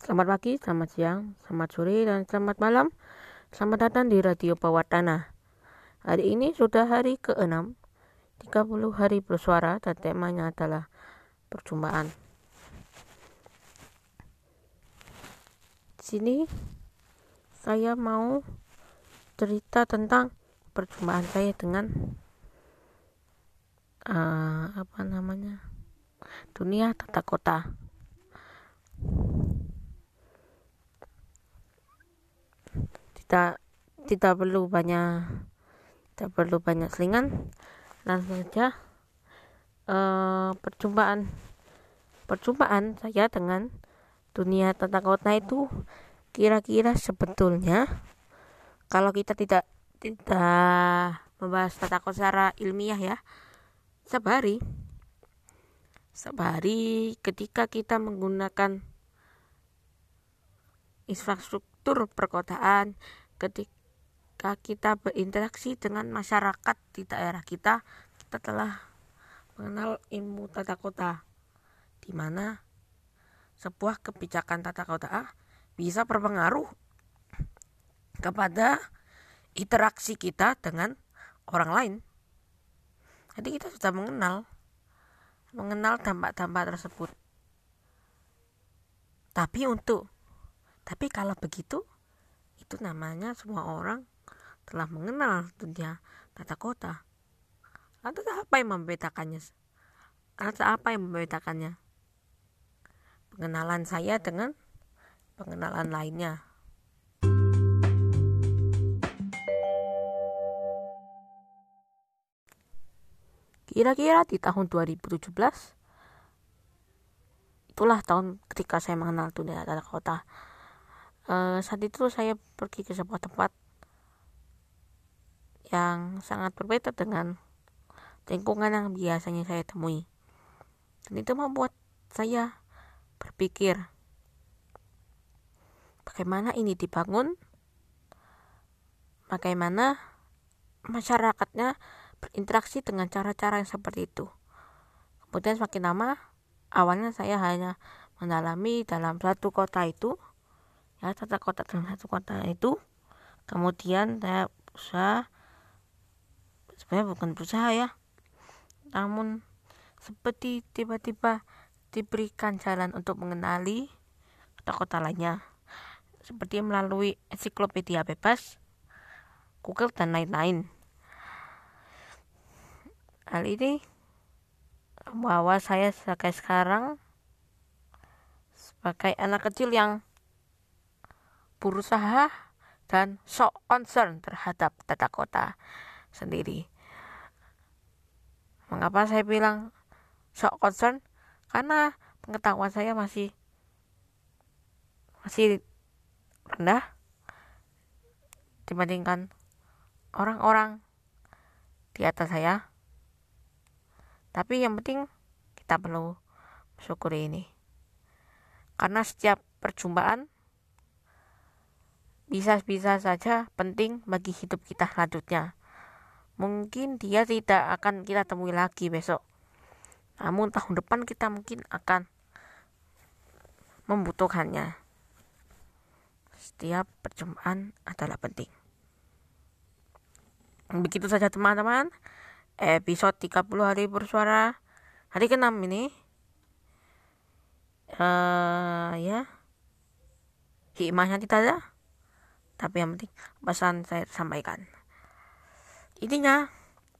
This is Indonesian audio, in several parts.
Selamat pagi, selamat siang, selamat sore, dan selamat malam. Selamat datang di Radio Bawah Tanah. Hari ini sudah hari ke-6, 30 hari bersuara dan temanya adalah perjumpaan. Di sini saya mau cerita tentang perjumpaan saya dengan uh, apa namanya dunia tata kota. Tidak tidak perlu banyak tidak perlu banyak selingan. Langsung saja uh, perjumpaan perjumpaan saya dengan dunia tata kota itu kira-kira sebetulnya kalau kita tidak tidak membahas tata kota secara ilmiah ya sebari sebari ketika kita menggunakan infrastruktur perkotaan ketika kita berinteraksi dengan masyarakat di daerah kita, kita telah mengenal ilmu tata kota, di mana sebuah kebijakan tata kota bisa berpengaruh kepada interaksi kita dengan orang lain. Jadi kita sudah mengenal mengenal dampak-dampak tersebut. Tapi untuk tapi kalau begitu itu namanya semua orang telah mengenal dunia tata kota. Lantas apa yang membedakannya? Lantas apa yang membedakannya? Pengenalan saya dengan pengenalan lainnya. Kira-kira di tahun 2017 itulah tahun ketika saya mengenal dunia tata kota uh, saat itu saya pergi ke sebuah tempat yang sangat berbeda dengan lingkungan yang biasanya saya temui. Dan itu membuat saya berpikir bagaimana ini dibangun? Bagaimana masyarakatnya berinteraksi dengan cara-cara yang seperti itu? Kemudian semakin lama awalnya saya hanya mendalami dalam satu kota itu ya tata kota dalam satu kota itu kemudian saya berusaha sebenarnya bukan berusaha ya namun seperti tiba-tiba diberikan jalan untuk mengenali kota-kota lainnya. Seperti melalui ensiklopedia bebas Google dan lain-lain. Hal ini bahwa saya sebagai sekarang sebagai anak kecil yang berusaha dan so concern terhadap tata kota sendiri. Mengapa saya bilang so concern? Karena pengetahuan saya masih masih rendah dibandingkan orang-orang di atas saya. Tapi yang penting kita perlu bersyukuri ini. Karena setiap perjumpaan bisa-bisa saja penting bagi hidup kita selanjutnya. Mungkin dia tidak akan kita temui lagi besok. Namun tahun depan kita mungkin akan membutuhkannya. Setiap perjumpaan adalah penting. Begitu saja teman-teman. Episode 30 hari bersuara hari ke-6 ini. Uh, ya. Hikmahnya tidak ada tapi yang penting pesan saya sampaikan. Intinya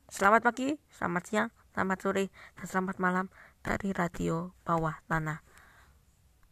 selamat pagi selamat siang selamat sore dan selamat malam dari radio bawah tanah